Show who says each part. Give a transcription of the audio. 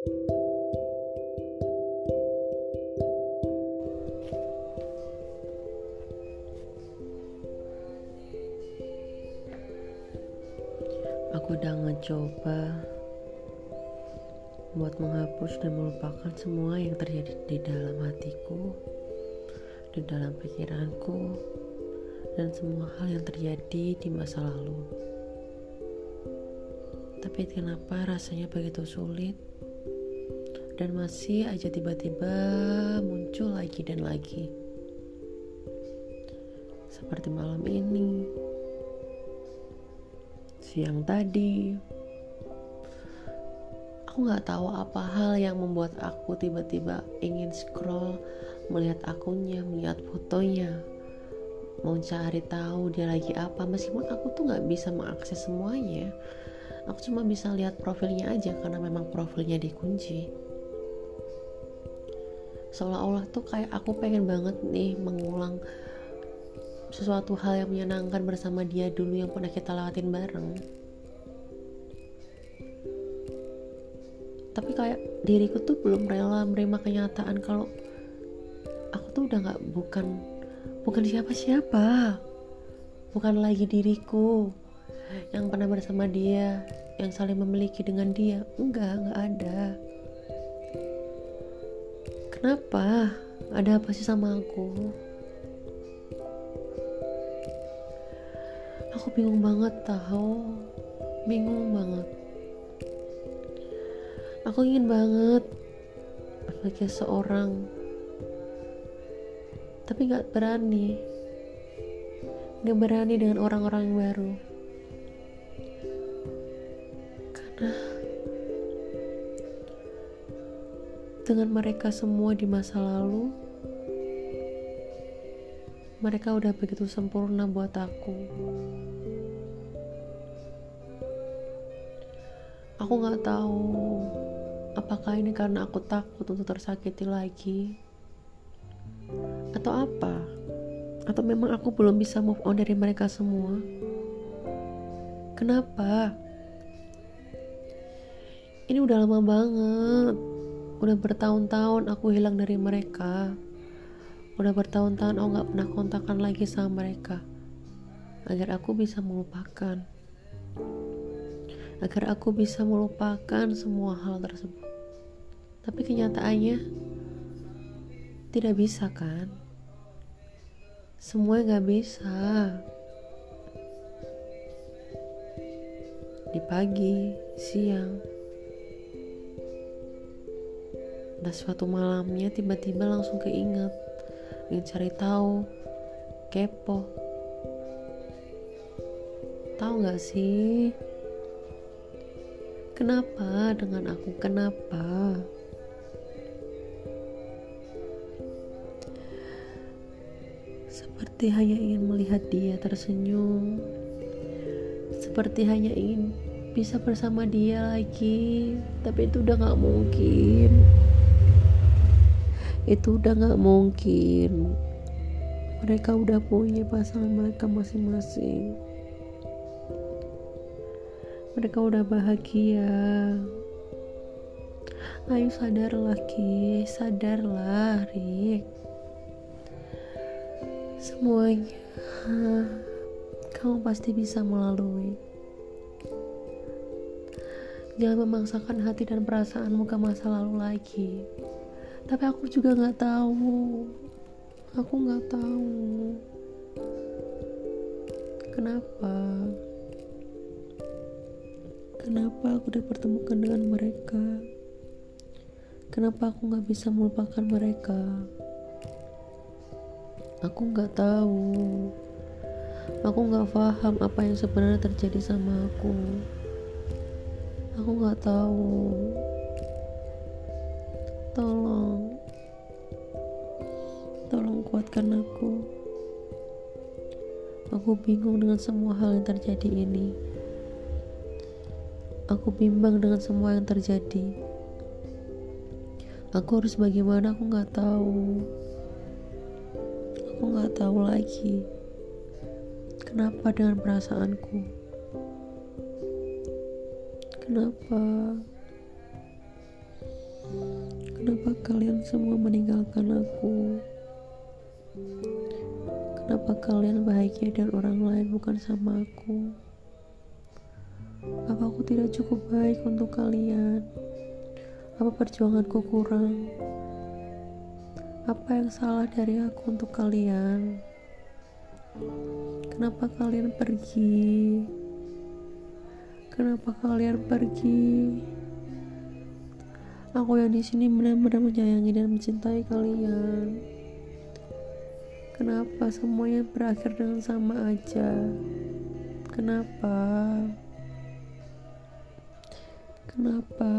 Speaker 1: Aku udah ngecoba buat menghapus dan melupakan semua yang terjadi di dalam hatiku, di dalam pikiranku, dan semua hal yang terjadi di masa lalu. Tapi kenapa rasanya begitu sulit dan masih aja tiba-tiba muncul lagi dan lagi. Seperti malam ini, siang tadi, aku nggak tahu apa hal yang membuat aku tiba-tiba ingin scroll melihat akunnya melihat fotonya. Mau cari tahu dia lagi apa. Meskipun aku tuh nggak bisa mengakses semuanya aku cuma bisa lihat profilnya aja karena memang profilnya dikunci seolah-olah tuh kayak aku pengen banget nih mengulang sesuatu hal yang menyenangkan bersama dia dulu yang pernah kita lewatin bareng. Tapi kayak diriku tuh belum rela menerima kenyataan kalau aku tuh udah nggak bukan bukan siapa-siapa. Bukan lagi diriku yang pernah bersama dia yang saling memiliki dengan dia. Enggak enggak ada kenapa? Ada apa sih sama aku? Aku bingung banget tahu bingung banget. Aku ingin banget sebagai seorang. Tapi gak berani. Gak berani dengan orang-orang yang baru. Karena dengan mereka semua di masa lalu mereka udah begitu sempurna buat aku aku nggak tahu Apakah ini karena aku takut untuk tersakiti lagi? Atau apa? Atau memang aku belum bisa move on dari mereka semua? Kenapa? Ini udah lama banget. Udah bertahun-tahun aku hilang dari mereka. Udah bertahun-tahun aku gak pernah kontakkan lagi sama mereka. Agar aku bisa melupakan agar aku bisa melupakan semua hal tersebut. Tapi kenyataannya tidak bisa kan? Semua gak bisa. Di pagi, siang, dan suatu malamnya tiba-tiba langsung keinget ingin cari tahu kepo tahu nggak sih Kenapa dengan aku? Kenapa? Seperti hanya ingin melihat dia tersenyum. Seperti hanya ingin bisa bersama dia lagi. Tapi itu udah gak mungkin. Itu udah gak mungkin. Mereka udah punya pasangan mereka masing-masing. Mereka udah bahagia. Ayo sadarlah Ki. Sadarlah Rik semuanya kamu pasti bisa melalui. Jangan memaksakan hati dan perasaanmu ke masa lalu lagi tapi aku juga nggak tahu aku nggak tahu kenapa Kenapa aku dipertemukan dengan mereka? Kenapa aku gak bisa melupakan mereka? Aku gak tahu. Aku gak paham apa yang sebenarnya terjadi sama aku. Aku gak tahu. Tolong, tolong kuatkan aku. Aku bingung dengan semua hal yang terjadi ini. Aku bimbang dengan semua yang terjadi. Aku harus bagaimana aku nggak tahu. Aku nggak tahu lagi. Kenapa dengan perasaanku? Kenapa? Kenapa kalian semua meninggalkan aku? Kenapa kalian bahagia dan orang lain bukan sama aku? Apa aku tidak cukup baik untuk kalian? Apa perjuanganku kurang? Apa yang salah dari aku untuk kalian? Kenapa kalian pergi? Kenapa kalian pergi? Aku yang di sini benar-benar menyayangi dan mencintai kalian. Kenapa semuanya berakhir dengan sama aja? Kenapa? Kenapa?